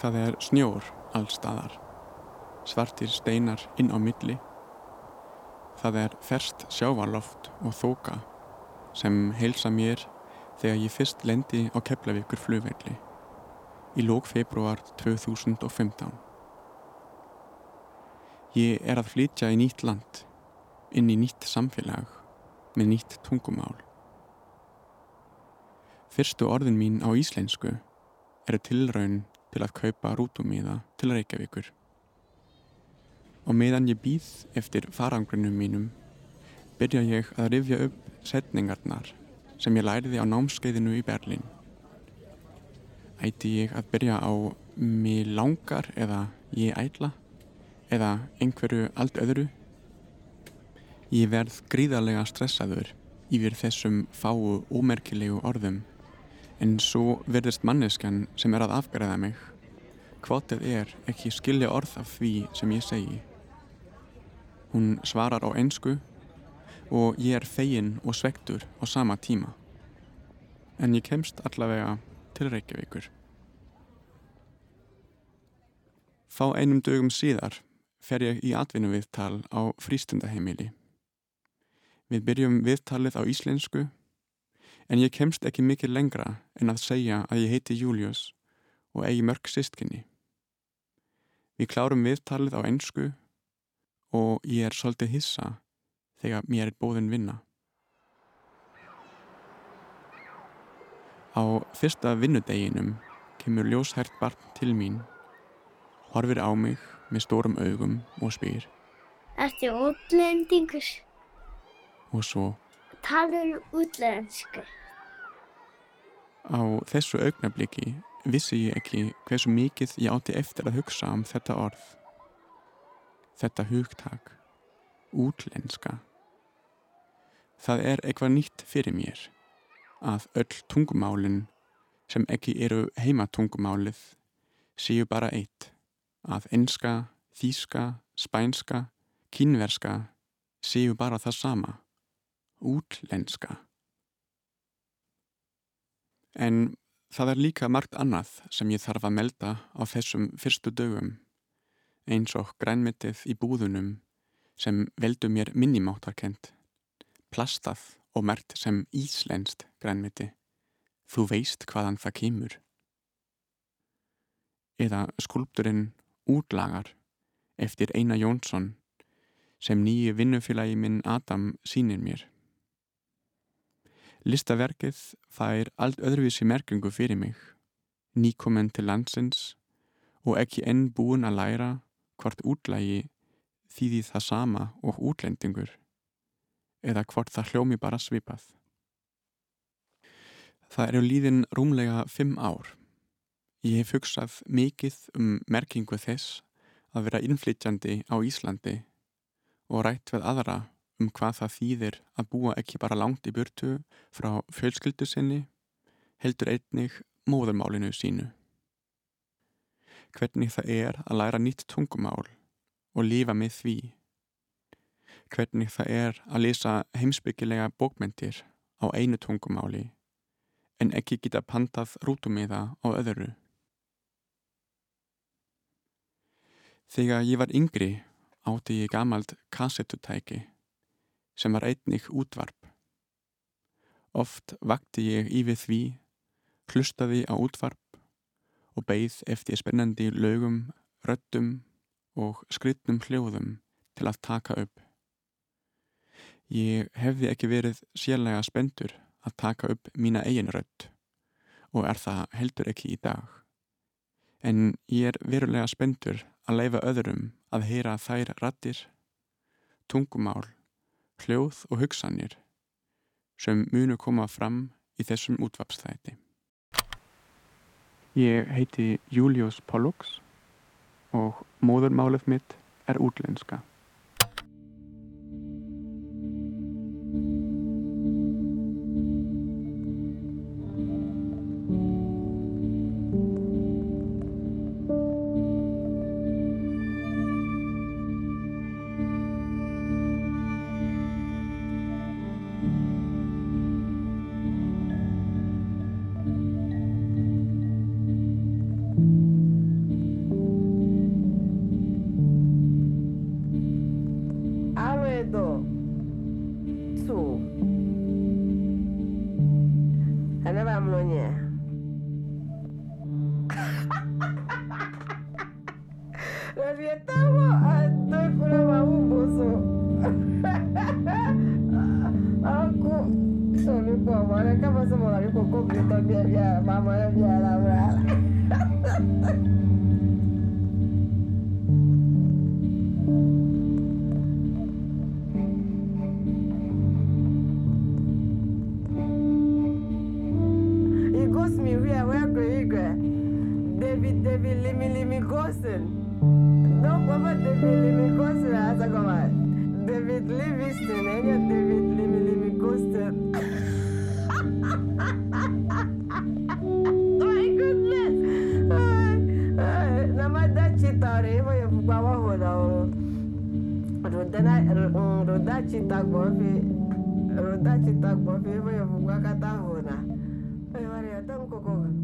Það er snjór allstaðar, svartir steinar inn á milli. Það er ferst sjávarloft og þóka sem heilsa mér þegar ég fyrst lendi á Keflavíkur flugvelli í lók februar 2015. Ég er að flytja í nýtt land, inn í nýtt samfélag með nýtt tungumál. Fyrstu orðin mín á íslensku eru tilraun til að kaupa rútumíða til Reykjavíkur. Og meðan ég býð eftir farangrunum mínum byrja ég að rifja upp setningarnar sem ég læriði á námskeiðinu í Berlin. Ætti ég að byrja á mig langar eða ég ætla eða einhverju allt öðru? Ég verð gríðarlega stressaður yfir þessum fáu ómerkilegu orðum En svo verðist manneskjan sem er að afgræða mig. Hvotið er ekki skilja orð af því sem ég segi. Hún svarar á einsku og ég er fegin og svektur á sama tíma. En ég kemst allavega til Reykjavíkur. Fá einum dögum síðar fer ég í atvinnu viðtal á frístundaheimili. Við byrjum viðtalið á íslensku En ég kemst ekki mikið lengra en að segja að ég heiti Július og eigi mörg sistkinni. Við klárum viðtalið á ennsku og ég er svolítið hissa þegar mér er bóðin vinna. Á fyrsta vinnudeginum kemur ljóshært barn til mín, horfir á mig með stórum augum og spyr. Ertu útlendingur? Og svo. Talur útlensku? Á þessu augnabliki vissi ég ekki hversu mikið ég átti eftir að hugsa um þetta orð. Þetta hugtak. Útlenska. Það er eitthvað nýtt fyrir mér að öll tungumálinn sem ekki eru heimatungumálið séu bara eitt. Að enska, þíska, spænska, kínverska séu bara það sama. Útlenska. En það er líka margt annað sem ég þarf að melda á þessum fyrstu dögum, eins og grænmetið í búðunum sem veldu mér minnimáttarkent, plastað og mert sem íslenskt grænmeti. Þú veist hvaðan það kemur. Eða skulpturinn Útlagar eftir Einar Jónsson sem nýju vinnufélagi minn Adam sínir mér. Listaverkið fær allt öðruvísi merkingu fyrir mig, nýkominn til landsins og ekki enn búin að læra hvort útlægi þýði það sama og útlendingur eða hvort það hljómi bara svipað. Það eru líðin rúmlega fimm ár. Ég hef hugsað mikið um merkingu þess að vera innflytjandi á Íslandi og rætt við aðra um hvað það þýðir að búa ekki bara langt í burtu frá fjölskyldu sinni, heldur einnig móðurmálinu sínu. Hvernig það er að læra nýtt tungumál og lifa með því. Hvernig það er að lesa heimsbyggilega bókmyndir á einu tungumáli en ekki geta pantað rútumiða á öðru. Þegar ég var yngri átti ég gamalt kassettutæki sem var einnig útvarp. Oft vakti ég í við því, hlustaði á útvarp og beigð eftir spennandi lögum, röttum og skrytnum hljóðum til að taka upp. Ég hefði ekki verið sérlega spendur að taka upp mína eigin rött og er það heldur ekki í dag. En ég er verulega spendur að leifa öðrum að heyra þær rattir, tungumál, hljóð og hugsanir sem munu koma fram í þessum útvapstæti. Ég heiti Július Pollux og móðurmálið mitt er útlenska. demili mi gosen. Don baba demili mi gosen asa koma. David Livingston, enya David Limili mi gosen. My goodness. Namada chitare, evo je baba hoda o. Rodana, roda chitak bofi, roda chitak bofi, evo je baba kata hona. Evo je tam kokoga.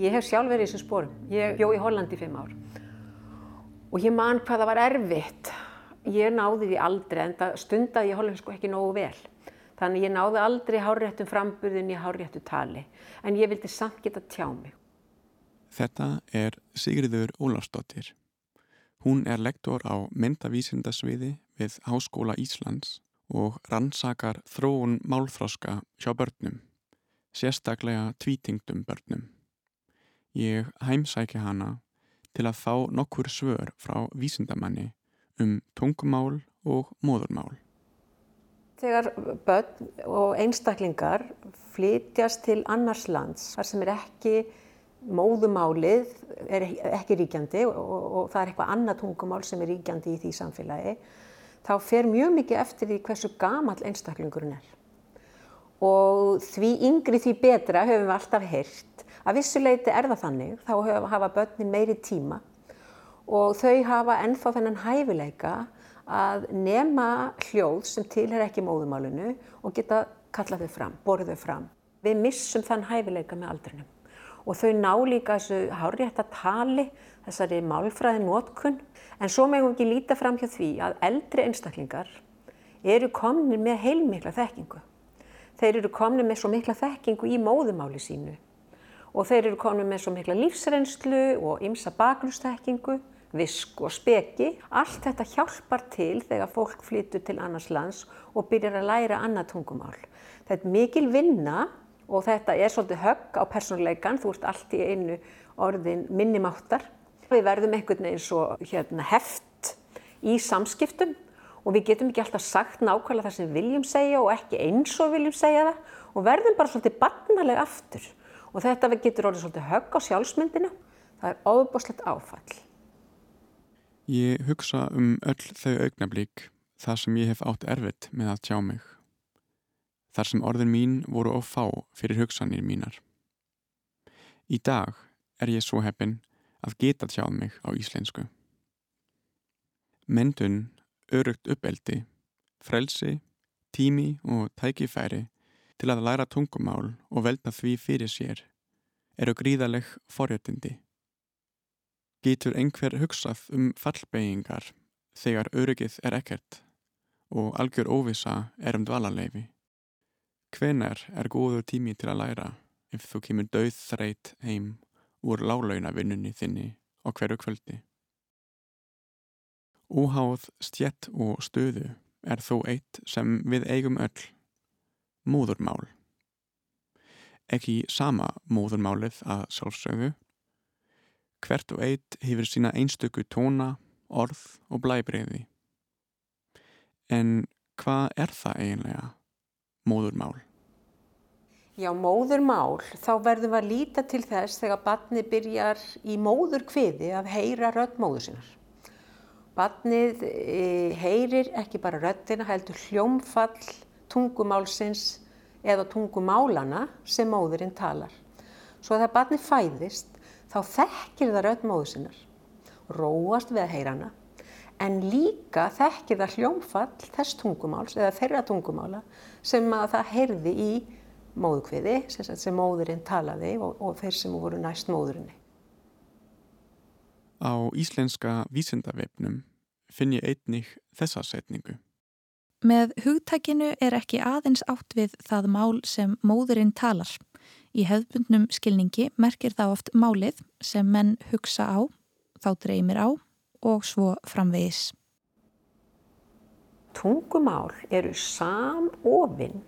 Ég hef sjálf verið í þessum sporum. Ég bjó í Hollandi í fimm ár. Og ég man hvað það var erfitt. Ég náði því aldrei, en stundaði ég hollensku ekki nógu vel. Þannig ég náði aldrei hárréttum framburðin í hárréttu tali. En ég vildi samt geta tjá mig. Þetta er Sigriður Ólafsdóttir. Hún er lektor á myndavísindasviði við Háskóla Íslands og rannsakar þróun málþroska hjá börnum, sérstaklega tvítingdum börnum. Ég heimsæki hana til að fá nokkur svör frá vísindamanni um tungumál og móðurmál. Þegar börn og einstaklingar flytjast til annars lands, þar sem er ekki móðumálið, er ekki ríkjandi og, og, og það er eitthvað annað tungumál sem er ríkjandi í því samfélagi, þá fer mjög mikið eftir því hversu gamall einstaklingurinn er. Og því yngri því betra höfum við alltaf heyrt. Að vissuleiti er það þannig, þá hafa- börnin meiri tíma og þau hafa ennþá þennan hæfileika að nema hljóð sem tilher ekki móðumálinu og geta kallað þau fram, borið þau fram. Við missum þann hæfileika með aldrinum og þau ná líka þessu hárrétta tali, þessari málfræði nótkun. En svo megum við ekki líta fram hjá því að eldri einstaklingar eru komnir með heilmikla þekkingu. Þeir eru komnir með svo mikla þekkingu í móðumáli sínu og þeir eru komnir með svo mikla lífsreynslu og ymsa bakgrunnsþekkingu, visk og speki. Allt þetta hjálpar til þegar fólk flyttur til annars lands og byrjar að læra annað tungumál. Þetta er mikil vinna og þetta er svolítið högg á persónuleikan, þú ert allt í einu orðin minnimáttar. Við verðum einhvern veginn svo hérna, heft í samskiptum og við getum ekki alltaf sagt nákvæmlega það sem viljum segja og ekki eins og viljum segja það og verðum bara svolítið barnalega aftur. Og þetta getur orðið svolítið högg á sjálfsmyndina. Það er ofboslegt áfall. Ég hugsa um öll þau augnablík þar sem ég hef átt erfitt með að tjá mig. Þar sem orðin mín voru of fá fyrir hugsanir mínar. Í dag er ég svo heppin að geta tjáð mig á íslensku. Mendun, örugt uppeldi, frelsi, tími og tækifæri til að læra tungumál og velta því fyrir sér eru gríðaleg forréttindi. Getur einhver hugsað um fallbeyingar þegar öryggið er ekkert og algjör óvisa er um dvalarleifi? Hvenar er góður tími til að læra ef þú kemur dauð þreyt heim úr lálaunavinnunni þinni á hverju kvöldi? Óháð stjett og stöðu er þó eitt sem við eigum öll, móðurmál. ekki sama móðurmálið að sjálfsögðu. Hvert og eitt hefur sína einstöku tóna, orð og blæbreyði. En hvað er það eiginlega, móðurmál? Já, móðurmál, þá verðum við að líta til þess þegar barni byrjar í móðurkviði að heyra rödd móður sinnar. Barnið e, heyrir ekki bara röddina, heldur hljómfall tungumálsins eða tungumálana sem móðurinn talar. Svo að það barnið fæðist, þá þekkir það rödd móður sinnar, róast við að heyra hana, en líka þekkir það hljómfall þess tungumáls eða þeirra tungumála sem að það heyrði í móðukviði, sem, sem móðurinn talaði og, og þeir sem voru næst móðurinni. Á íslenska vísindavefnum finn ég einnig þessa setningu. Með hugtækinu er ekki aðeins átt við það mál sem móðurinn talar. Í hefðbundnum skilningi merkir það oft málið sem menn hugsa á, þá dreymir á og svo framvegis. Tungumál eru samofinn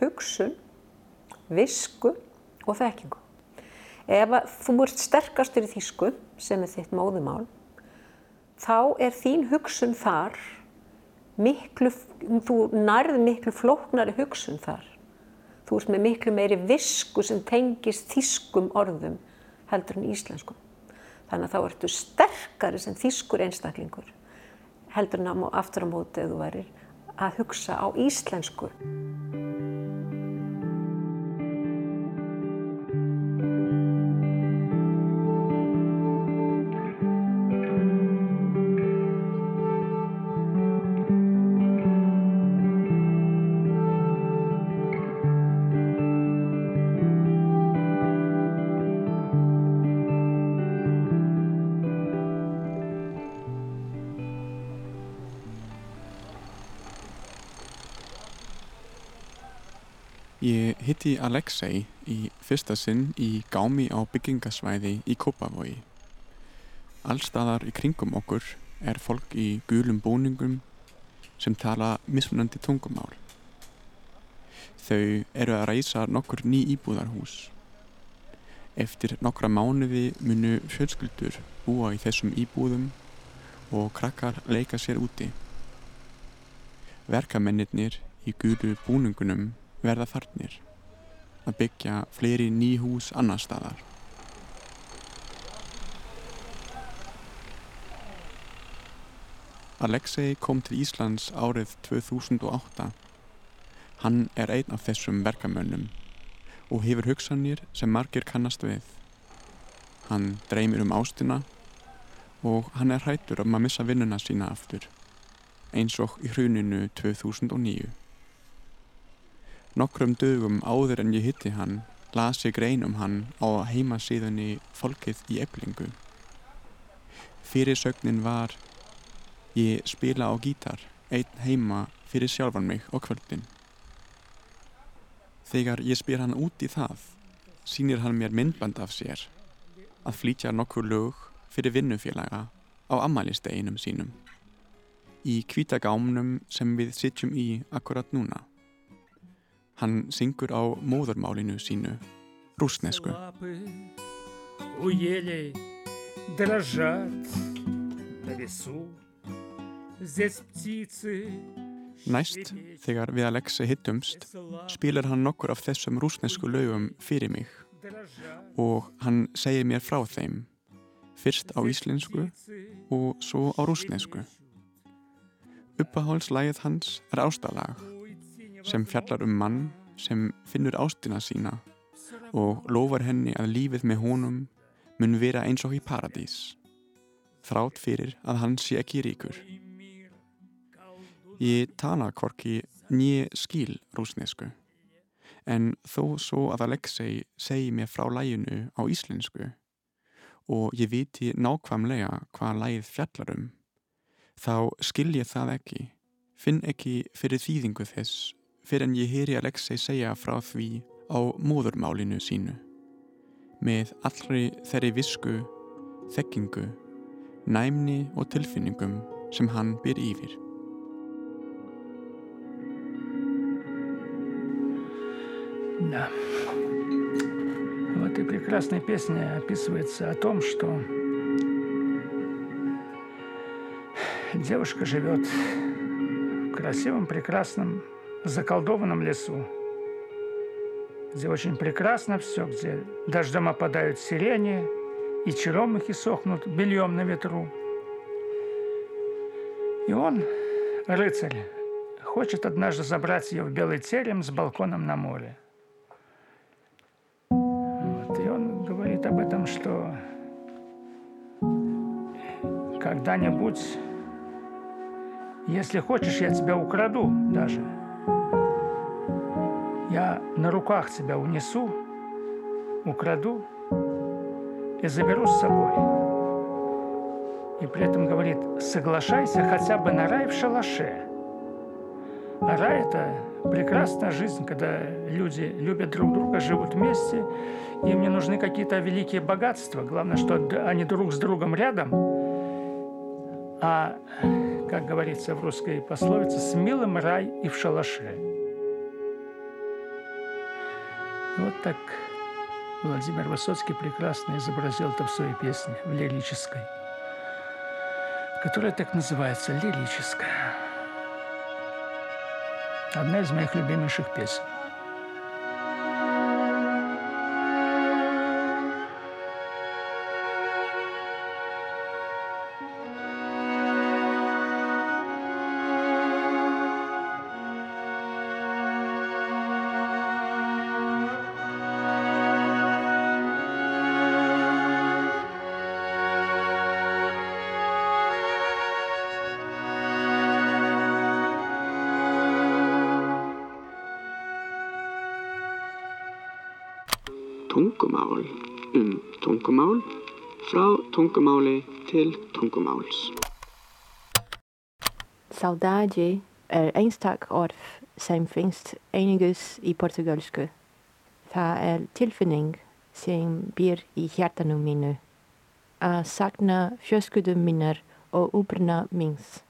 hugsun, visku og þekkingu. Ef þú ert sterkastur í þýsku, sem er þitt móðumál, þá er þín hugsun þar, miklu, þú nærð miklu flóknari hugsun þar. Þú ert með miklu meiri visku sem tengist þýskum orðum heldur en íslenskum. Þannig að þá ertu sterkari sem þýskur einstaklingur heldur en aftur á móti eða þú værir að hugsa á íslensku. Hitti Alexei í fyrsta sinn í gámi á byggingasvæði í Kópavogi. Allstaðar í kringum okkur er fólk í gulum búningum sem tala mismunandi tungumál. Þau eru að reysa nokkur ný íbúðarhús. Eftir nokkra mánuði munu fjölskyldur búa í þessum íbúðum og krakkar leika sér úti. Verkamennir í gulu búningunum verða farnir að byggja fleiri ný hús annar staðar. Alexei kom til Íslands árið 2008. Hann er einn af þessum verkamönnum og hefur hugsanir sem margir kannast við. Hann dreymir um ástina og hann er hættur um að missa vinnuna sína aftur, eins og í hruninu 2009. Nokkrum dögum áður en ég hitti hann las ég grein um hann á heimasíðunni Folkið í Eblingu. Fyrirsögnin var Ég spila á gítar, einn heima fyrir sjálfan mig á kvöldin. Þegar ég spyr hann út í það, sínir hann mér myndband af sér að flýtja nokkur lög fyrir vinnufélaga á ammælisteginum sínum í kvítagámnum sem við sitjum í akkurat núna. Hann syngur á móðarmálinu sínu, rúsnesku. Næst, þegar við Alexi hittumst, spílar hann nokkur af þessum rúsnesku lögum fyrir mig. Og hann segir mér frá þeim, fyrst á íslensku og svo á rúsnesku. Uppaháls lægið hans er ástalag sem fjallar um mann sem finnur ástina sína og lofar henni að lífið með honum mun vera eins og í paradís, þrátt fyrir að hann sé ekki ríkur. Ég tala hvorki nýje skil rúsnesku, en þó svo að Alexei segi mér frá læginu á íslensku og ég viti nákvæmlega hvað lægið fjallarum, þá skil ég það ekki, finn ekki fyrir þýðingu þess fyrir en ég heyri Alexei segja frá því á móðurmálinu sínu, með allri þeirri visku, þekkingu, næmni og tilfinningum sem hann byr yfir. Na, этой прекрасной песне описывается о том, что девушка живет в красивом, прекрасном, заколдованном лесу, где очень прекрасно все, где дождем опадают сирени, и черемухи сохнут бельем на ветру. И он, рыцарь, хочет однажды забрать ее в белый терем с балконом на море. Вот. И он говорит об этом, что когда-нибудь, если хочешь, я тебя украду даже. Я на руках тебя унесу, украду и заберу с собой. И при этом говорит, соглашайся хотя бы на рай в шалаше. А рай – это прекрасная жизнь, когда люди любят друг друга, живут вместе, им не нужны какие-то великие богатства. Главное, что они друг с другом рядом. А, как говорится в русской пословице, с милым рай и в шалаше. Вот так Владимир Высоцкий прекрасно изобразил это в своей песне, в лирической, которая так называется «Лирическая». Одна из моих любимейших песен. Tungumáli til tungumáls. Saudade er einstak orð sem finnst einigus í portugalsku. Það er tilfinning sem býr í hjartanu mínu. Að sakna fjölskyldum mínar og úbruna míns.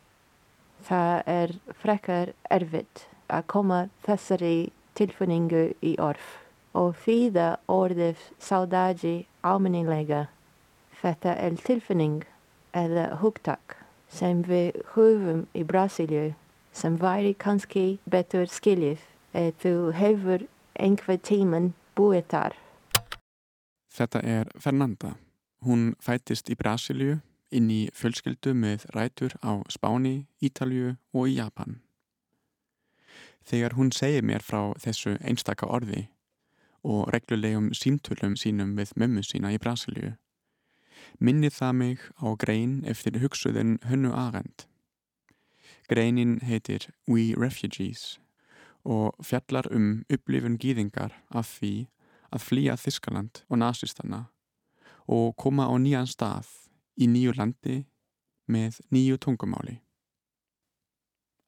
Það er frekar erfitt að koma þessari tilfinningu í orð og þýða orðið saudade almennilega. Þetta er tilfinning eða hugtak sem við höfum í Brasilíu sem væri kannski betur skiljið ef þú hefur einhver tíman búið þar. Þetta er Fernanda. Hún fættist í Brasilíu inn í fjölskyldu með rætur á Spáni, Ítalju og í Japan. Þegar hún segir mér frá þessu einstaka orði og reglulegum símtölum sínum við mömmu sína í Brasilíu, minni það mig á grein eftir hugsuðin Hönnu Arendt. Greinin heitir We Refugees og fjallar um upplifun gýðingar af því að flýja Þískaland og nazistana og koma á nýjan stað í nýju landi með nýju tungumáli.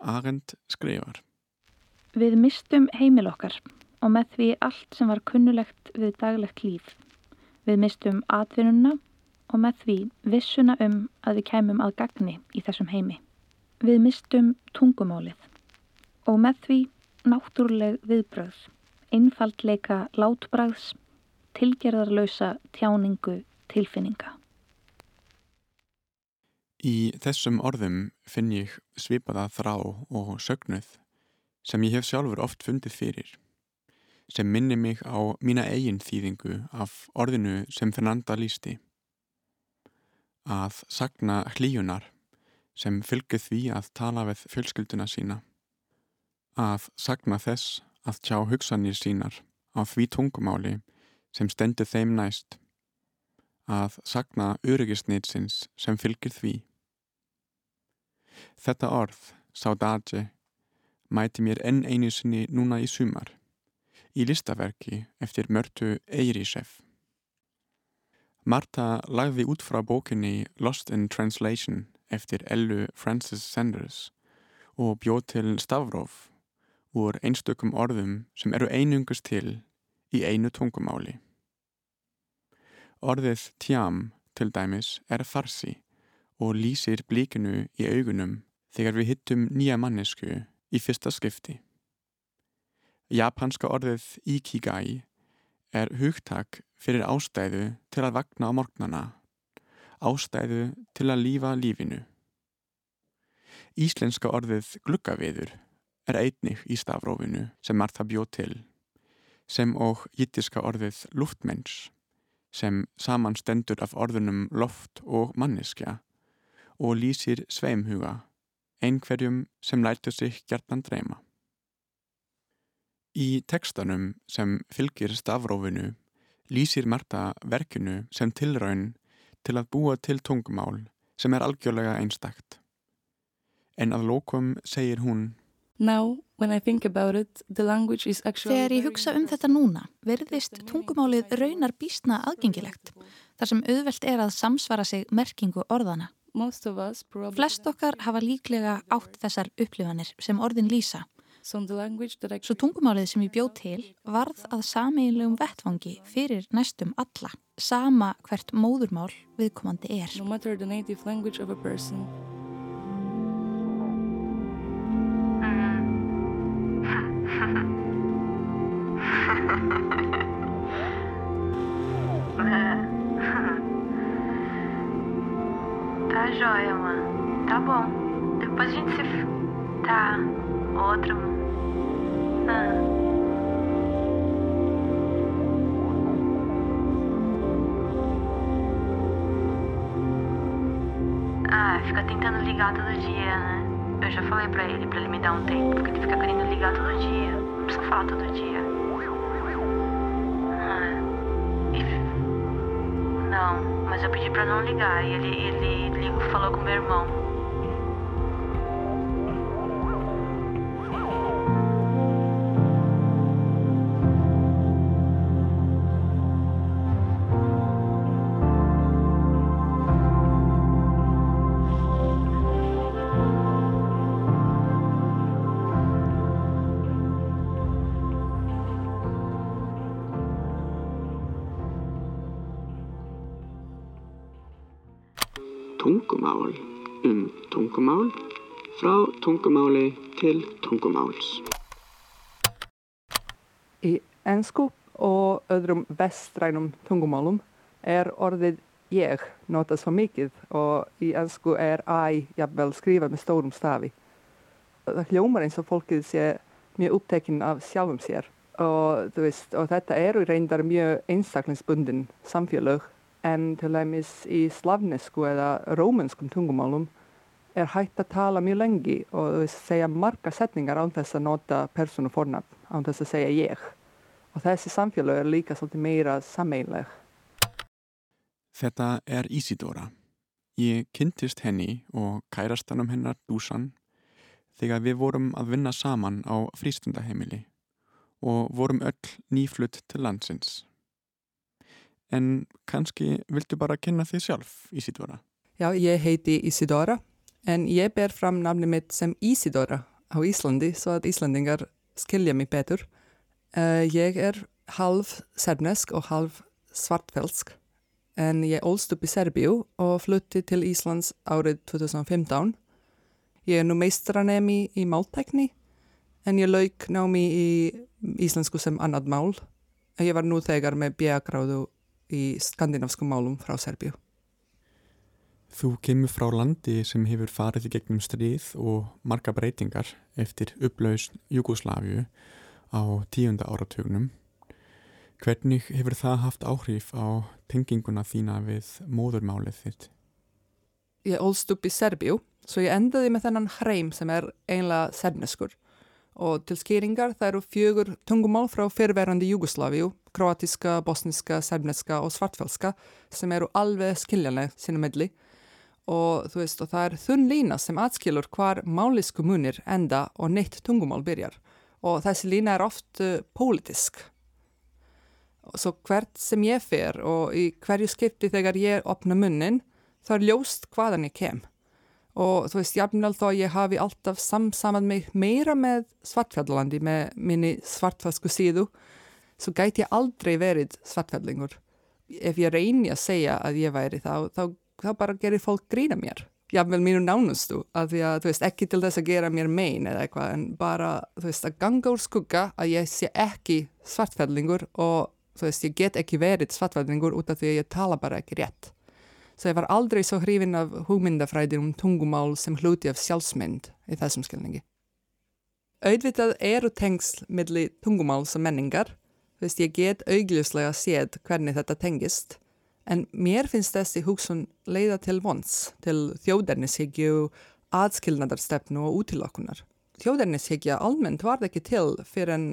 Arendt skrifar Við mistum heimil okkar og með því allt sem var kunnulegt við daglegt líf. Við mistum atvinnuna og með því vissuna um að við kæmum að gagni í þessum heimi. Við mistum tungumálið og með því náttúruleg viðbröð, einfaldleika látbræðs, tilgerðarlausa tjáningu tilfinninga. Í þessum orðum finn ég svipaða þrá og sögnuð sem ég hef sjálfur oft fundið fyrir, sem minni mig á mína eigin þýðingu af orðinu sem Fernanda lísti. Að sagna hlíunar sem fylgir því að tala við fjölskylduna sína. Að sagna þess að tjá hugsanir sínar á því tungumáli sem stendur þeim næst. Að sagna öryggisnitsins sem fylgir því. Þetta orð, saudade, mæti mér enn einu sinni núna í sumar, í listaverki eftir Mörtu Eirísef. Marta lagði út frá bókinni Lost in Translation eftir Ellu Francis Sanders og bjóð til Stavrof úr einstökum orðum sem eru einungust til í einu tungumáli. Orðið tjam til dæmis er farsi og lýsir blíkinu í augunum þegar við hittum nýja mannesku í fyrsta skipti. Japanska orðið ikigai er hugtak fyrir ástæðu til að vagna á morgnana, ástæðu til að lífa lífinu. Íslenska orðið gluggaviður er einnig í stafrófinu sem Martha bjóð til, sem og jittiska orðið luftmenns, sem saman stendur af orðunum loft og manneskja og lýsir sveimhuga, einhverjum sem lætu sig gjertan dreyma. Í tekstanum sem fylgir stafrófinu lýsir Marta verkinu sem tilraun til að búa til tungumál sem er algjörlega einstakt. En að lókum segir hún Now, it, Þegar ég hugsa um þetta núna verðist tungumálið raunar býstna aðgengilegt þar sem auðvelt er að samsvara sig merkingu orðana. Flest okkar hafa líklega átt þessar upplifanir sem orðin lýsa Svo tungumálið sem ég bjóð til varð að sameinlegum vettfangi fyrir næstum alla, sama hvert móðurmál viðkomandi er. No falei pra ele, pra ele me dar um tempo, porque ele fica querendo ligar todo dia. Não precisa falar todo dia. Ah. Não, mas eu pedi pra não ligar e ele, ele falou com meu irmão. Tungumáli til tungumáls. Í ennsku og öðrum vestrænum tungumálum er orðið ég notað svo mikið og í ennsku er æ jafnvel skrifað með stórum stafi. Það hljómar eins og fólkið sé mjög upptekinn af sjálfum sér og, veist, og þetta eru reyndar mjög einstaklingsbundin samfélög en til dæmis í slavnesku eða rómanskum tungumálum er hægt að tala mjög lengi og segja marga setningar án þess að nota persónu fornafn, án þess að segja ég. Og þessi samfélag er líka svolítið meira sammeinleg. Þetta er Ísidóra. Ég kynntist henni og kærastanum hennar Dúsan þegar við vorum að vinna saman á frístundaheimili og vorum öll nýflutt til landsins en kannski viltu bara kynna þið sjálf, Ísidóra? Já, ég heiti Ísidóra en ég ber fram namni mitt sem Ísidóra á Íslandi svo að Íslandingar skilja mig betur. Uh, ég er halv sernesk og halv svartfelsk en ég ólst upp í Serbíu og flutti til Íslands árið 2015. Ég er nú meistranemi í máltækni en ég lauk námi í íslensku sem annað mál. Ég var nú þegar með bjagráðu í skandinávskum málum frá Serbíu. Þú kemur frá landi sem hefur farið í gegnum stríð og marga breytingar eftir upplausn Jugosláfiu á tíunda áratugnum. Hvernig hefur það haft áhrif á tenginguna þína við móðurmálið þitt? Ég ólst upp í Serbíu, svo ég endaði með þennan hreim sem er einlega serneskur og til skýringar það eru fjögur tungumál frá fyrrverandi Jugosláfiu, kroatiska, bosniska, serbneska og svartfælska sem eru alveg skiljanlega sinna milli og þú veist og það er þunn lína sem atskilur hvar málisku munir enda og neitt tungumál byrjar. Og þessi lína er oft uh, pólitisk. Svo hvert sem ég fer og í hverju skipti þegar ég opna munnin þá er ljóst hvaðan ég kem. Og þú veist, jafnvel að ég hafi alltaf samsamað mig meira með svartfjallalandi með minni svartfjalsku síðu svo gæti ég aldrei verið svartfjallingur. Ef ég reyni að segja að ég væri þá, þá, þá bara gerir fólk grína mér jafnvel mínu nánustu að því að, þú veist, ekki til þess að gera mér mein eða eitthvað en bara, þú veist, að ganga úr skugga að ég sé ekki svartfjallingur og Þú veist, ég get ekki verið svartvæðingur út af því að ég tala bara ekki rétt. Så ég var aldrei svo hrifin af hugmyndafræði um tungumál sem hluti af sjálfsmynd í þessum skilningi. Auðvitað eru tengsl milli tungumáls og menningar. Þú veist, ég get augljóslega séð hvernig þetta tengist. En mér finnst þessi hugsun leiða til vons, til þjóðernishyggju, aðskilnadarstefnu og útilokkunar. Þjóðernishyggja almennt var ekki til fyrir en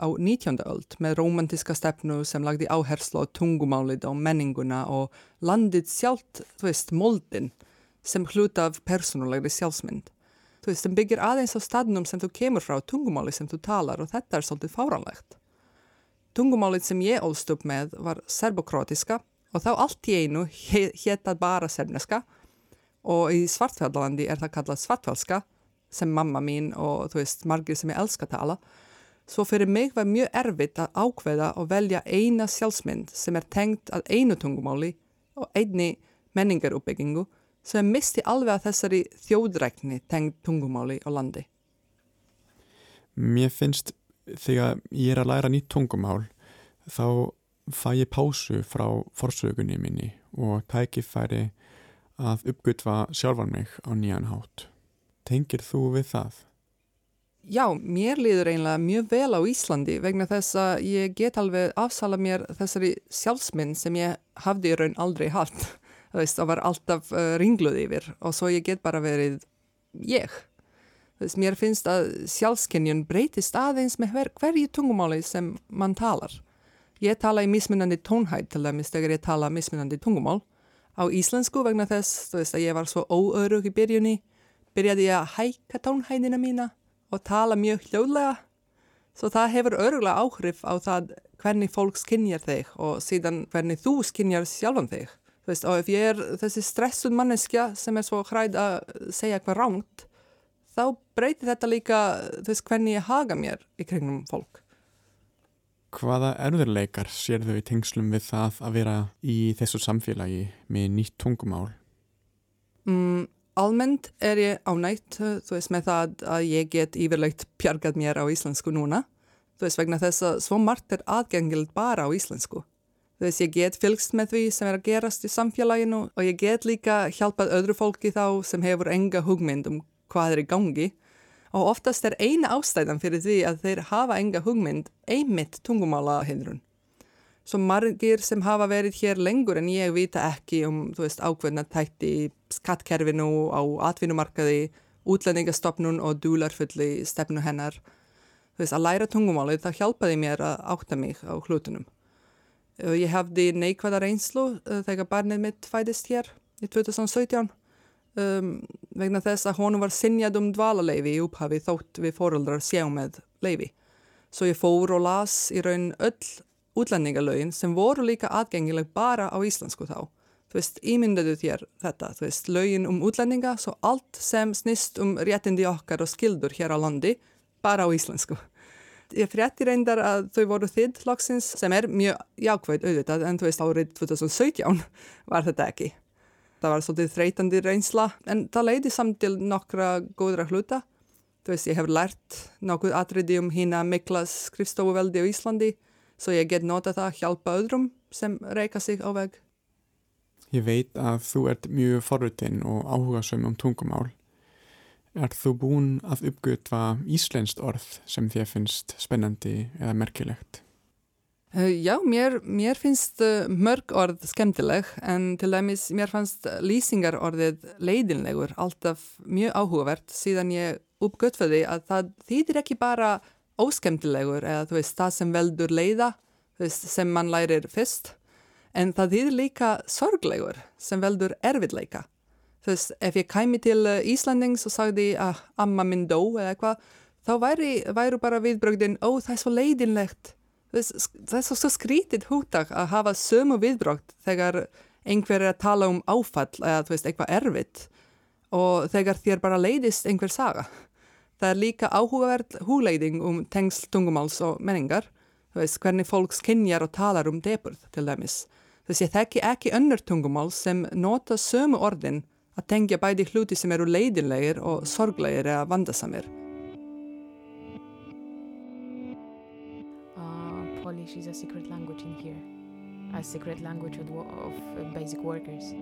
á 19. öld með romantiska stefnu sem lagði áherslu á tungumálið og menninguna og landið sjálft, þú veist, moldin sem hluta af persónulegri sjálfsmynd. Þú veist, sem byggir aðeins á stadnum sem þú kemur frá, tungumáli sem þú talar og þetta er svolítið fáranlegt. Tungumálið sem ég ólst upp með var serbokrótiska og þá allt í einu héttað bara serneska og í svartfjallalandi er það kallað svartfjallska sem mamma mín og þú veist margir sem ég elska að tala. Svo fyrir mig var mjög erfitt að ákveða og velja eina sjálfsmynd sem er tengt að einu tungumáli og einni menningaruppbyggingu sem misti alveg að þessari þjóðrækni tengt tungumáli og landi. Mér finnst þegar ég er að læra nýtt tungumál þá fæ ég pásu frá forsögunni minni og tækifæri að uppgötva sjálfan mig á nýjan hátt. Tengir þú við það? Já, mér liður einlega mjög vel á Íslandi vegna þess að ég get alveg afsala mér þessari sjálfsmynd sem ég hafði í raun aldrei haft. Það veist, það var alltaf uh, ringluð yfir og svo ég get bara verið ég. Þess, mér finnst að sjálfskenjun breytist aðeins með hver, hverju tungumáli sem mann talar. Ég tala í mismunandi tónhætt til dæmis þegar ég tala mismunandi tungumál. Á íslensku vegna þess, þú veist að ég var svo óörug í byrjunni, byrjaði ég að hækka tónhættina mína og tala mjög hljóðlega. Svo það hefur öruglega áhrif á það hvernig fólk skinjar þig og síðan hvernig þú skinjar sjálfan þig. Þú veist, og ef ég er þessi stressuð manneskja sem er svo hræð að segja eitthvað ránt, þá breytir þetta líka þess hvernig ég haga mér í kringnum fólk. Hvaða erðurleikar sér þau í tengslum við það að vera í þessu samfélagi með nýtt tungumál? Mm, almennt er ég ánægt, þú veist, með það að ég get yfirlegt pjargað mér á íslensku núna. Þú veist, vegna þess að svo margt er aðgengild bara á íslensku. Þú veist, ég get fylgst með því sem er að gerast í samfélaginu og ég get líka hjálpað öðru fólki þá sem hefur enga hugmynd um hvað er í gangi og oftast er eina ástæðan fyrir því að þeir hafa enga hugmynd einmitt tungumála hindrun. Svo margir sem hafa verið hér lengur en ég vita ekki um, ákveðna tætti í skattkerfinu á atvinnumarkaði, útlendingastofnun og dúlarfulli stefnu hennar. Þú veist, að læra tungumálið það hjálpaði mér að átta mig á hlutunum. Ég hafði neikvæða reynslu þegar barnið mitt fædist hér í 2017 um, vegna þess að honum var sinjað um dvalaleifi í upphafi þótt við fóröldrar séum með leifi. Svo ég fór og las í raun öll útlendingalögin sem voru líka aðgengileg bara á íslensku þá. Þú veist, ímyndaðu þér þetta, þú veist, lögin um útlendinga, svo allt sem snist um réttindi okkar og skildur hér á landi, bara á íslensku. Ég frétti reyndar að þau voru þitt loksins sem er mjög jákvægt auðvitað en þú veist árið 2017 var þetta ekki það var svolítið þreytandi reynsla en það leiði samt til nokkra góðra hluta. Þú veist, ég hef lært nokkuð atriði um hína mikla skrifstofuveldi á Íslandi svo ég get nota það að hjálpa öðrum sem reyka sig á veg. Ég veit að þú ert mjög forrutinn og áhugasum um tungumál. Er þú búin að uppgötva íslenskt orð sem þér finnst spennandi eða merkilegt? Uh, já, mér, mér finnst uh, mörg orð skemmtileg en til dæmis mér fannst lýsingarorðið leiðinlegur alltaf mjög áhugavert síðan ég uppgötfaði að það þýðir ekki bara óskemmtilegur eða þú veist það sem veldur leiða veist, sem mann lærir fyrst en það þýðir líka sorglegur sem veldur erfiðleika. Þú veist, ef ég kæmi til uh, Íslandings og sagði að amma minn dó eða eitthvað þá væri, væru bara viðbrögdinn ó það er svo leiðinlegt það er svo skrítið húttak að hafa sömu viðbrókt þegar einhver er að tala um áfall eða þú veist eitthvað erfitt og þegar þér bara leiðist einhver saga. Það er líka áhugavert húleiðing um tengsl tungumáls og menningar, þú veist hvernig fólk skinjar og talar um deburð til dæmis. Þess ég þekki ekki önnur tungumál sem nota sömu orðin að tengja bæði hluti sem eru leiðinlegir og sorglegir eða vandasamir. Polish is a secret language in here. a secret language of, of uh, basic workers.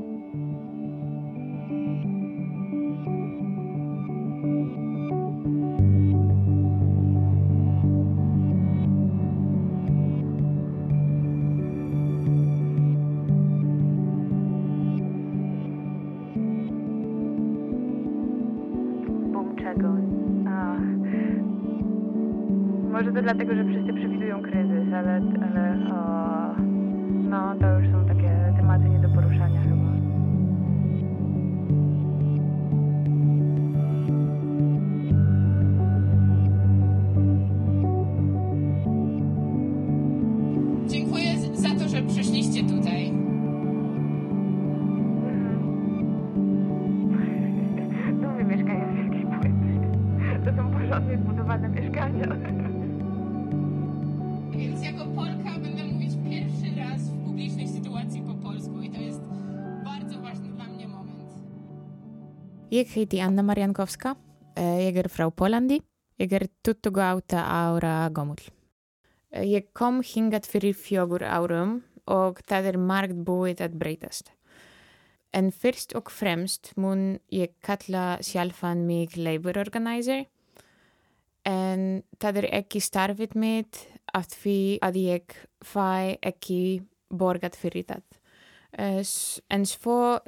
Dlatego, że wszyscy przewidują kryzys, ale, ale o, no to już są takie tematy nie do poruszania chyba. Ik heet Anna Mariankowska. Eh, Ik er vrouw Polandi. Ik er tutto gauta aura gomul. Eh, Ég kom hingað fyrir fjögur árum og það er margt búið að breytast. En fyrst og fremst mun ég kalla sjálfan mig labor organizer. En það er ekki starfið mitt af því að ég fæ ekki borgað fyrir það. Eh, En svo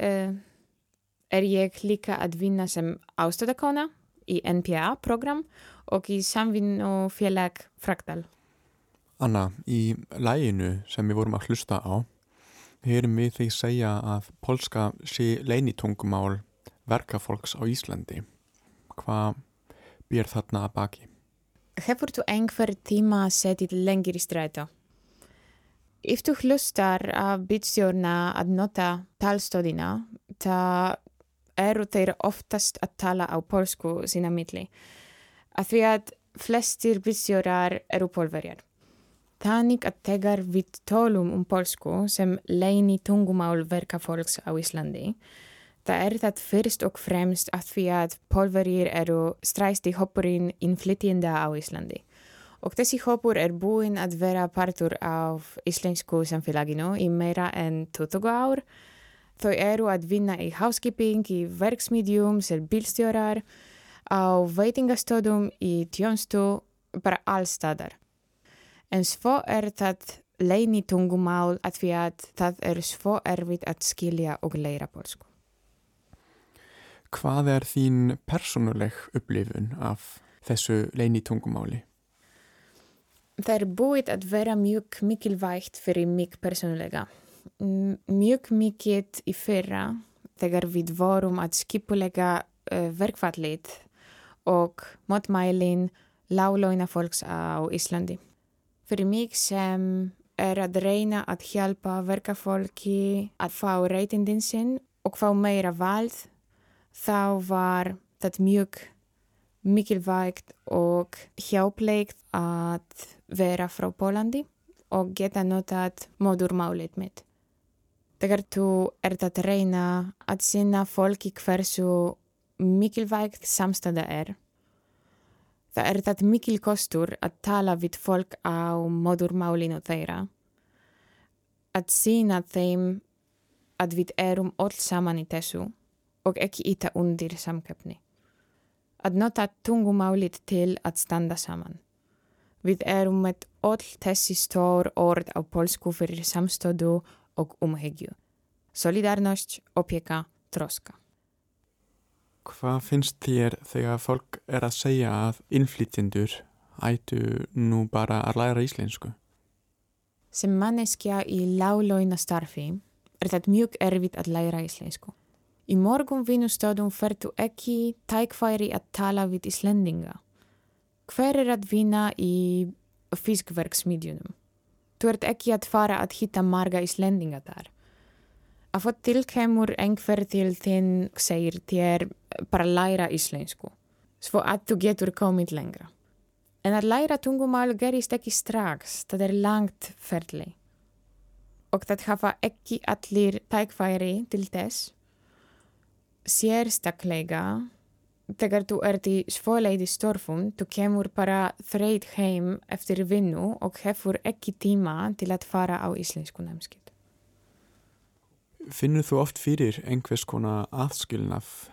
er ég líka að vinna sem ástöðakona í NPA-program og í samvinnufélag Fraktal. Anna, í læginu sem við vorum að hlusta á, heyrum við þig segja að polska sé leinitungumál verkafólks á Íslandi. Hvað býr þarna að baki? Hefur þú einhver tíma setið lengir í strætó? Ef þú hlustar af bitstjórna að nota talstöðina, það eru þeir oftast að tala á polsku sína milli. Af því að flestir bitstjórar eru polverjar. Þannig að þegar við tólum um polsku sem leini tungumál verkafólks á Íslandi, það er það fyrst og fremst af því að polverjir eru stræsti hoppurinn innflytjenda á Íslandi. Og þessi hoppur er búinn að vera partur af íslensku samfélaginu í meira en 20 ár. Þau eru að vinna í housekeeping, í verksmiðjum, sem bílstjórar, á veitingastöðum, í tjónstu, bara allstaðar. En svo er það leini tungumál að því að það er svo erfitt að skilja og leira polsku. Hvað er þín persónuleg upplifun af þessu leinitungumáli? Það er búið að vera mjög mikilvægt fyrir mig persónulega. Mjög mikið í fyrra þegar við vorum að skipulega uh, verkfallið og mótmælin láglauna fólks á Íslandi. Fyrir mig sem er að reyna að hjálpa verkafólki að fá reytindin sinn og fá meira vald, þá var það mjög mikilvægt og hjálplegt að vera frá Pólandi og geta notað móðurmálið mitt. Þegar þú ert að reyna að sinna fólki hversu mikilvægt samstæða er, það er það mikil kostur að tala við fólk á móðurmálinu þeirra, að sína þeim að við erum öll saman í þessu og ekki íta undir samkeppni. Að nota tungumálið til að standa saman. Við erum með öll þessi stór orð á polsku fyrir samstöðu umhyggju. Solidarność, opieka, troska. Hvað finnst þér þegar fólk er að segja að innflytjendur ættu nú bara að læra íslensku? Sem manneskja í láglauna starfi er það mjög erfitt að læra íslensku. Í morgun vinnustöðum ferðu ekki tækfæri að tala við Íslendinga. Hver er að vinna í fiskverksmiðjunum? Þú ert ekki að fara að hitta marga Íslendinga þar. Að fótt til kemur einhver til þinn segir þér bara læra íslensku. Svo að þú getur komið lengra. En að læra tungumál gerist ekki strax, það er langt ferli. Og það hafa ekki allir tækfæri til þess. Sérstaklega, þegar þú ert í svoleiði störfum, þú kemur bara þreyt heim eftir vinnu og hefur ekki tíma til að fara á íslensku námskið. Finnur þú oft fyrir einhvers konar aðskilnaf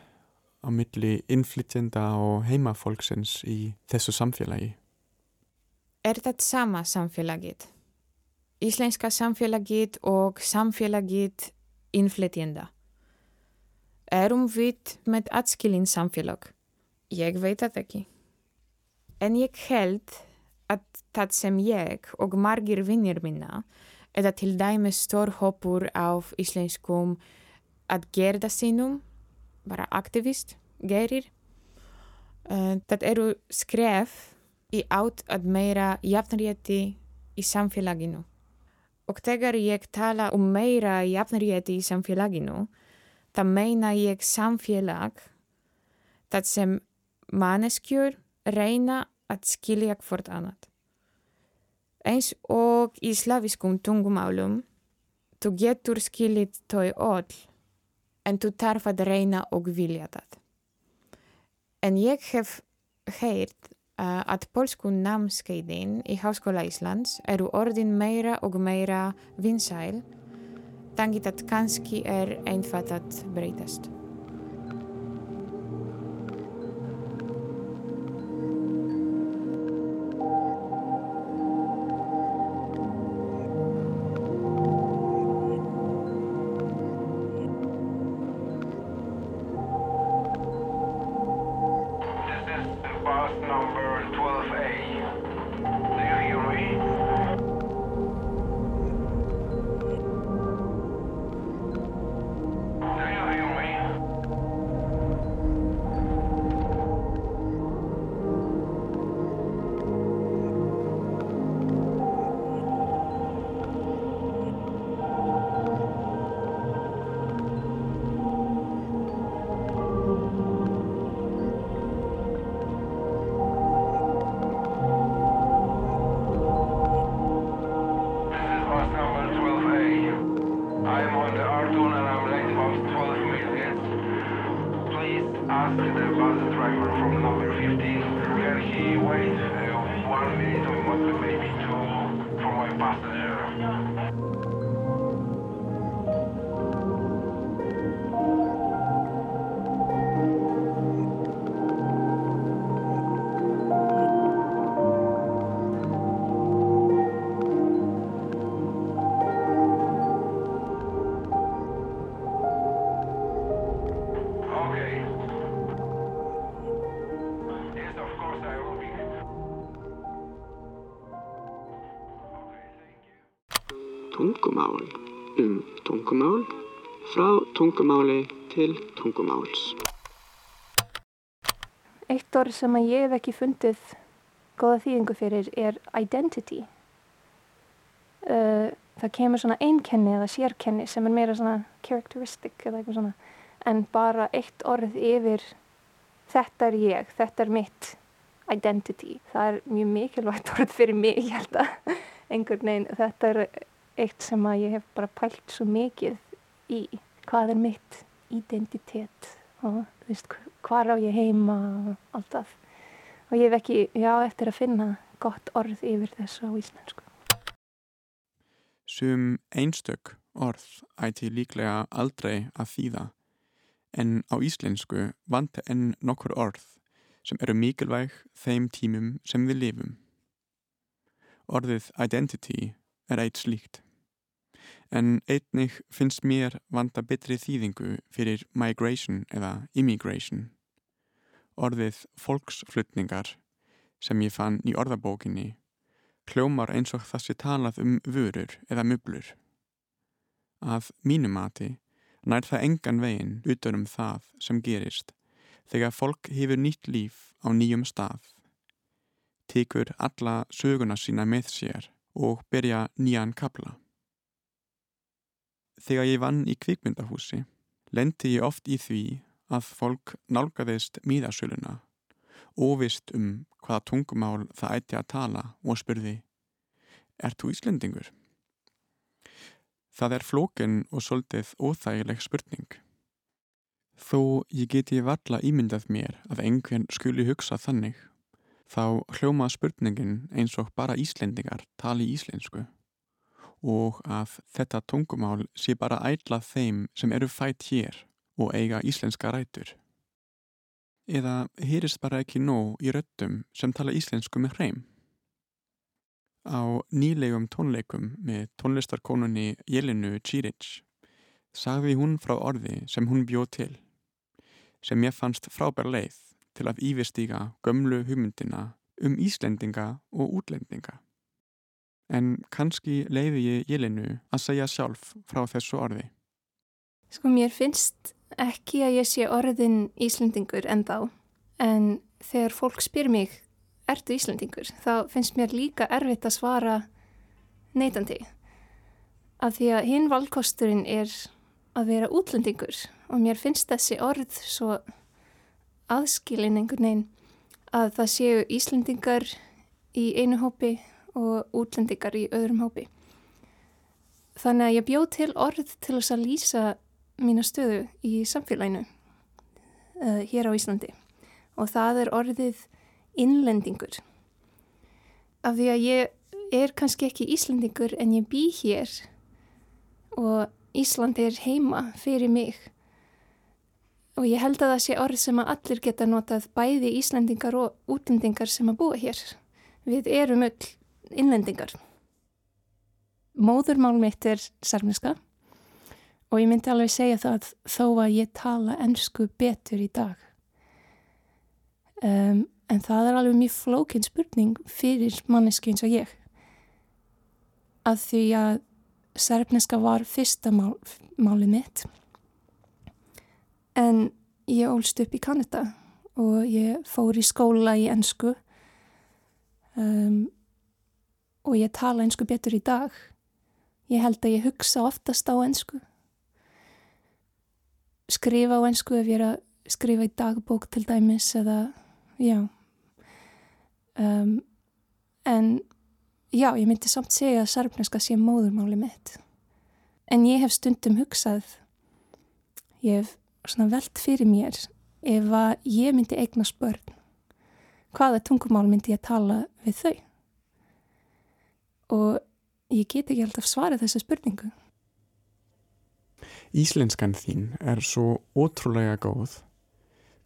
á milli innflytjenda og heimafólksins í þessu samfélagi? Er það sama samfélagið? Íslenska samfélagið og samfélagið innflytjenda. Erum við með atskilin samfélag? Ég veit það ekki. En ég held að það sem ég og margir vinnir minna eða til dæmis stór hópur af íslenskum að gerða sínum, bara aktivist, gerir. Uh, það eru skref í átt að meira jafnrétti í samfélaginu. Og þegar ég tala um meira jafnrétti í samfélaginu, það meina ég samfélag, það sem manneskjur reyna að skilja hvort annað. Eins og í slaviskum tungumálum, þú getur skilit þau öll, en þú tarf að reyna og vilja það. En ég hef heyrt uh, að polsku námskeiðin í Háskóla Íslands eru orðin meira og meira vinsæl, tangið að kannski er einfalt tungumál frá tungumáli til tungumáls. Eitt orð sem að ég hef ekki fundið góða þýðingu fyrir er identity. Uh, það kemur svona einkenni eða sérkenni sem er meira svona characteristic eða eitthvað svona en bara eitt orð yfir þetta er ég, þetta er mitt identity. Það er mjög mikilvægt orð fyrir mig, ég held að einhvern veginn, þetta er eitt sem að ég hef bara pælt svo mikið í hvað er mitt identitet og þú veist hvað á ég heima og allt það og ég hef ekki, já, eftir að finna gott orð yfir þessu á íslensku Sum einstök orð ætti líklega aldrei að þýða en á íslensku vant enn nokkur orð sem eru mikilvæg þeim tímum sem við lifum. Orðið identity er eitt slíkt. En einnig finnst mér vanda betri þýðingu fyrir migration eða immigration. Orðið fólksflutningar sem ég fann í orðabókinni kljómar eins og það sé talað um vörur eða möblur. Að mínumati nær það engan veginn utanum það sem gerist þegar fólk hefur nýtt líf á nýjum stað. Tekur alla söguna sína með sér og byrja nýjan kapla. Þegar ég vann í kvikmyndahúsi lendi ég oft í því að fólk nálgaðist míðasöluna óvist um hvaða tungumál það ætti að tala og spurði Er þú Íslendingur? Það er flókin og svolítið óþægileg spurning. Þó ég geti valla ímyndað mér að einhvern skuli hugsa þannig þá hljóma spurningin eins og bara Íslendingar tali íslensku og að þetta tungumál sé bara ætlað þeim sem eru fætt hér og eiga íslenska rætur. Eða hýrist bara ekki nóg í röttum sem tala íslensku með hreim. Á nýlegum tónleikum með tónlistarkonunni Jelinu Čírić sagði hún frá orði sem hún bjóð til, sem ég fannst frábær leið til að yfirstíga gömlu hugmyndina um Íslendinga og útlendinga en kannski leiði ég Jelinu að segja sjálf frá þessu orði. Sko mér finnst ekki að ég sé orðin Íslendingur en þá, en þegar fólk spyr mig, ertu Íslendingur, þá finnst mér líka erfitt að svara neytandi. Af því að hinn valkosturinn er að vera útlendingur og mér finnst þessi orð svo aðskilin einhvern veginn að það séu Íslendingar í einu hópi og útlendingar í öðrum hópi. Þannig að ég bjóð til orð til þess að lýsa mína stöðu í samfélaginu uh, hér á Íslandi og það er orðið innlendingur. Af því að ég er kannski ekki Íslandingur en ég bý hér og Ísland er heima fyrir mig og ég held að það sé orð sem að allir geta notað bæði Íslandingar og útlendingar sem að búa hér. Við erum öll innlendingar. Móðurmál mitt er særmiska og ég myndi alveg segja það þó að ég tala ennsku betur í dag. Um, en það er alveg mjög flókin spurning fyrir manneski eins og ég. Að því að særmiska var fyrsta mál, máli mitt en ég ólst upp í Kanada og ég fór í skóla í ennsku um, og ég tala einsku betur í dag. Ég held að ég hugsa oftast á einsku. Skrifa á einsku ef ég er að skrifa í dagbók til dæmis eða, já. Um, en já, ég myndi samt segja að sarfneska sé móðurmáli mitt. En ég hef stundum hugsað, ég hef svona veld fyrir mér ef að ég myndi eigna spörn. Hvaða tungumál myndi ég tala við þau? og ég get ekki alltaf svarað þessu spurningu. Íslenskan þín er svo ótrúlega góð.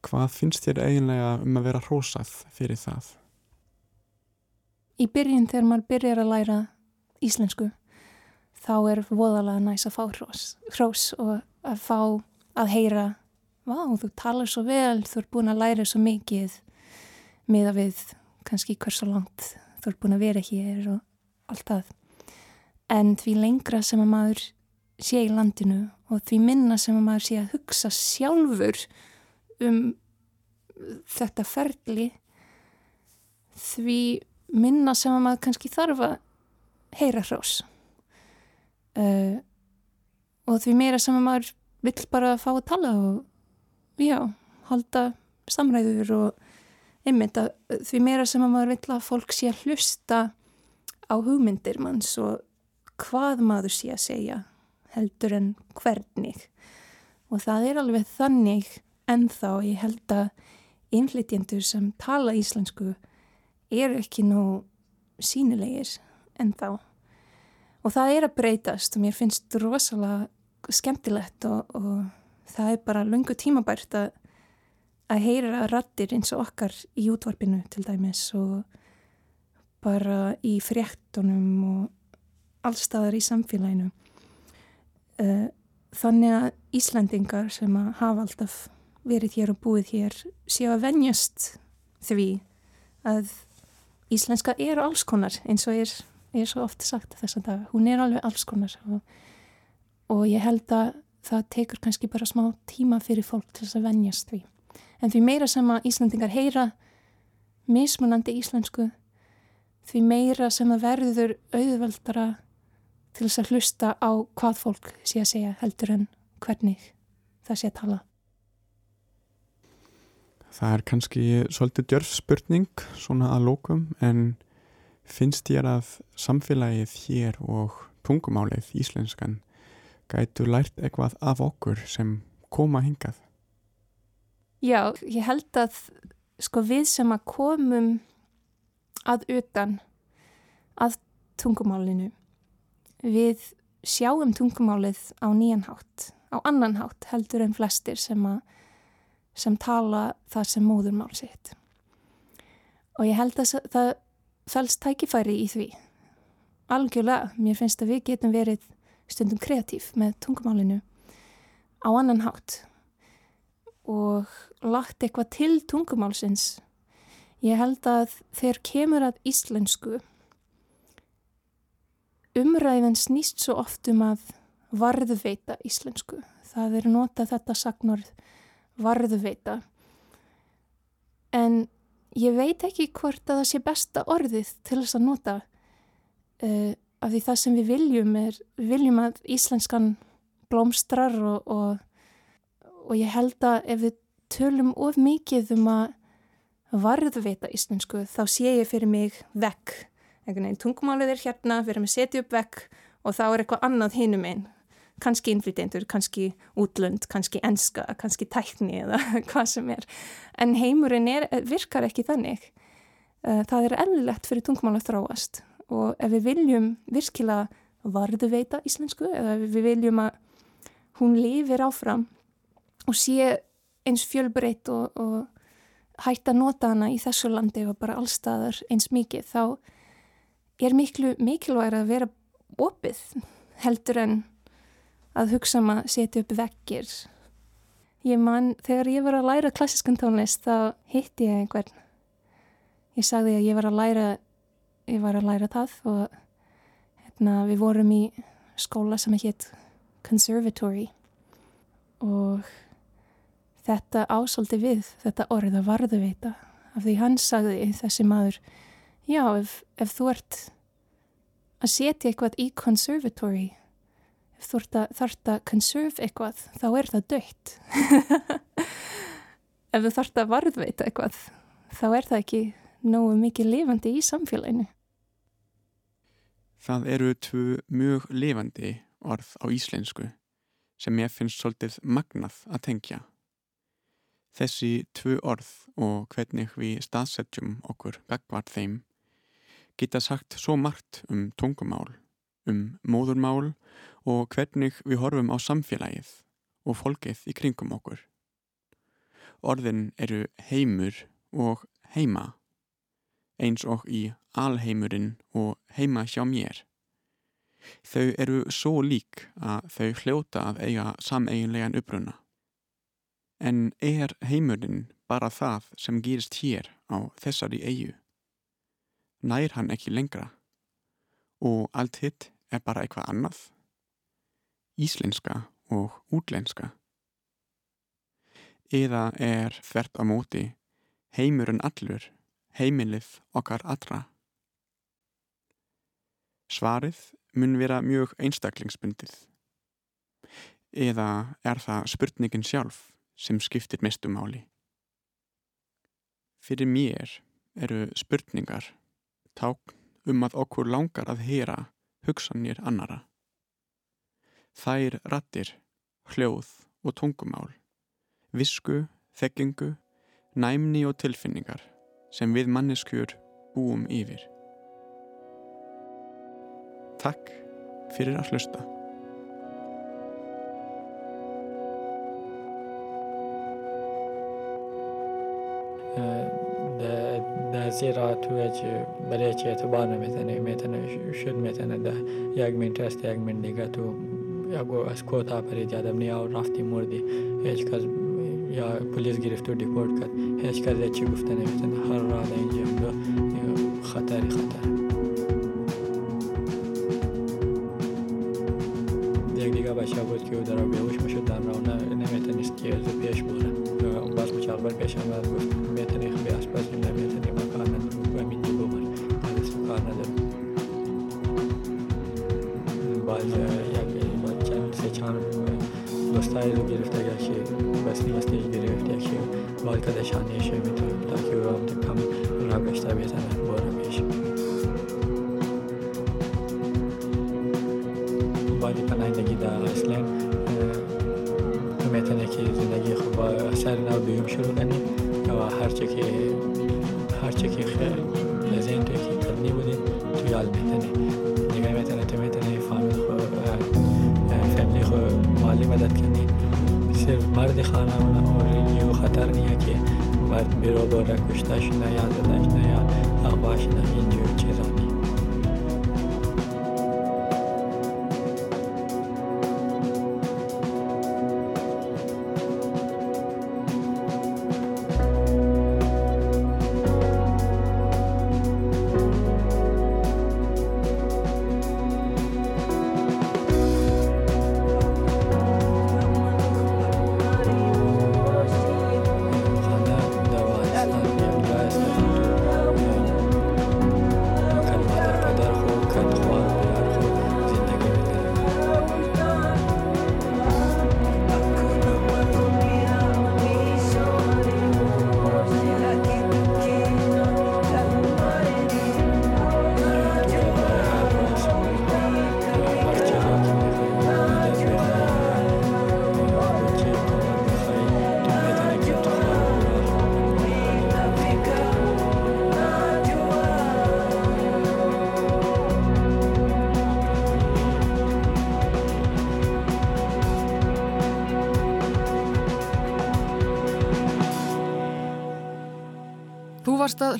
Hvað finnst þér eiginlega um að vera hrósað fyrir það? Í byrjun þegar maður byrjar að læra íslensku þá er voðalega næst að fá hrós, hrós og að fá að heyra Vá, þú talar svo vel, þú ert búin að læra svo mikið með að við kannski hversu langt þú ert búin að vera hér og allt það. En því lengra sem að maður sé í landinu og því minna sem að maður sé að hugsa sjálfur um þetta ferli því minna sem að maður kannski þarf að heyra hrós uh, og því meira sem að maður vill bara fá að tala og já, halda samræður og einmitt að því meira sem að maður vill að fólk sé að hlusta á hugmyndir manns og hvað maður sé að segja heldur en hvernig. Og það er alveg þannig ennþá. Ég held að innflytjendur sem tala íslensku eru ekki nú sínilegir ennþá. Og það er að breytast og mér finnst rosalega skemmtilegt og, og það er bara lungu tímabært að, að heyra rattir eins og okkar í útvarpinu til dæmis og bara í fréttunum og allstaðar í samfélaginu. Eh, þannig að Íslandingar sem að hafa alltaf verið hér og búið hér séu að venjast því að íslenska er alls konar eins og er, er svo oft sagt þess að. Hún er alveg alls konar og, og ég held að það tekur kannski bara smá tíma fyrir fólk til þess að venjast því. En því meira sem að Íslandingar heyra mismunandi íslensku því meira sem að verður auðveldara til þess að hlusta á hvað fólk sé að segja heldur en hvernig það sé að tala. Það er kannski svolítið djörf spurning svona að lókum en finnst ég að samfélagið hér og tungumálið íslenskan gætu lært eitthvað af okkur sem koma hingað? Já, ég held að sko við sem að komum að utan að tungumálinu við sjáum tungumálið á nýjan hátt, á annan hátt heldur en flestir sem, að, sem tala það sem móðurmál sitt. Og ég held að það fælst tækifæri í því. Algjörlega, mér finnst að við getum verið stundum kreatív með tungumálinu á annan hátt og lagt eitthvað til tungumálsins. Ég held að þegar kemur að íslensku umræðin snýst svo oft um að varðveita íslensku. Það er nota þetta sagnorð varðveita. En ég veit ekki hvort að það sé besta orðið til þess að nota uh, af því það sem við viljum er, við viljum að íslenskan blómstrar og, og, og ég held að ef við tölum of mikið um að varðveita íslensku þá sé ég fyrir mig vekk einhvern veginn tungumálið er hérna, við erum að setja upp vekk og þá er eitthvað annað hinum einn kannski innflytjendur, kannski útlönd, kannski enska, kannski tækni eða hvað sem er. En heimurinn er, virkar ekki þannig. Eh, það er ellilegt fyrir tungumál að þráast og ef við viljum virkilega varðu veita íslensku eða ef við viljum að hún lifir áfram og sé eins fjölbreytt og, og hætta að nota hana í þessu landi og bara allstaðar eins mikið þá er miklu mikilvæg að vera opið heldur en að hugsa um að setja upp vekkir. Ég man, þegar ég var að læra klassiskan tónlist þá hitti ég einhvern. Ég sagði að ég var að læra, ég var að læra það og hérna, við vorum í skóla sem heit Conservatory og þetta ásóldi við þetta orða varðu veita af því hann sagði þessi maður Já, ef, ef þú ert að setja eitthvað í conservatory, ef þú þart að conserve eitthvað, þá er það dött. ef þú þart að varðveita eitthvað, þá er það ekki nógu mikið lifandi í samfélaginu. Það eru tvu mjög lifandi orð á íslensku sem ég finnst svolítið magnað að tengja. Þessi tvu orð og hvernig við staðsetjum okkur gagvart þeim geta sagt svo margt um tungumál, um móðurmál og hvernig við horfum á samfélagið og fólkið í kringum okkur. Orðin eru heimur og heima, eins og í alheimurinn og heima hjá mér. Þau eru svo lík að þau hljóta að eiga sameiginlegan uppruna. En er heimurinn bara það sem gerist hér á þessari eigu? nær hann ekki lengra og allt hitt er bara eitthvað annað, íslenska og útlenska. Eða er þvert á móti heimurinn allur, heimilið okkar allra. Svarið mun vera mjög einstaklingsbundið. Eða er það spurningin sjálf sem skiptir mestumáli. Fyrir mér eru spurningar tákn um að okkur langar að heyra hugsanir annara. Þær rattir, hljóð og tungumál, visku, þekkingu, næmni og tilfinningar sem við manneskjur búum yfir. Takk fyrir að hlusta. በዚህ ራቱች በሌች የተባነ ሜተነ ሜተነ ሽድ ሜተነ ደ ያግሚን ቴስት ያግሚን ሊገቱ ያጎ አስኮታ ፐሬጃ ደምኒ ያው ራፍቲ ሙርዲ ኤች ከዝ یا پلیس گرفت و دیپورت کرد. هیچ کس چی گفته نمیتنه هر را اینجا هم خطری خطر. یک دیگه بچه بود که او در بیهوش میشد در راه نمیتونست که از پیش بره بس مچاقبر پیش آمد گفت میتونی خبی اسپس نمیتونی سعی رو گرفت اگر که وسیله በስታይል ጌርፍታ ያሸ በስኒ ስቴጅ ጌርፍታ ያሸ ባልከ ደሻኔ ሸሚቶ ታኪው ራም ተካም ራቀሽታ ቤተና ቦራ مالی مدد کنی صرف مرد خانمان اولیو خطر نیه که مرد میرا باره کشته شده یا زده شده یا اغوا شده اینجور چیزا.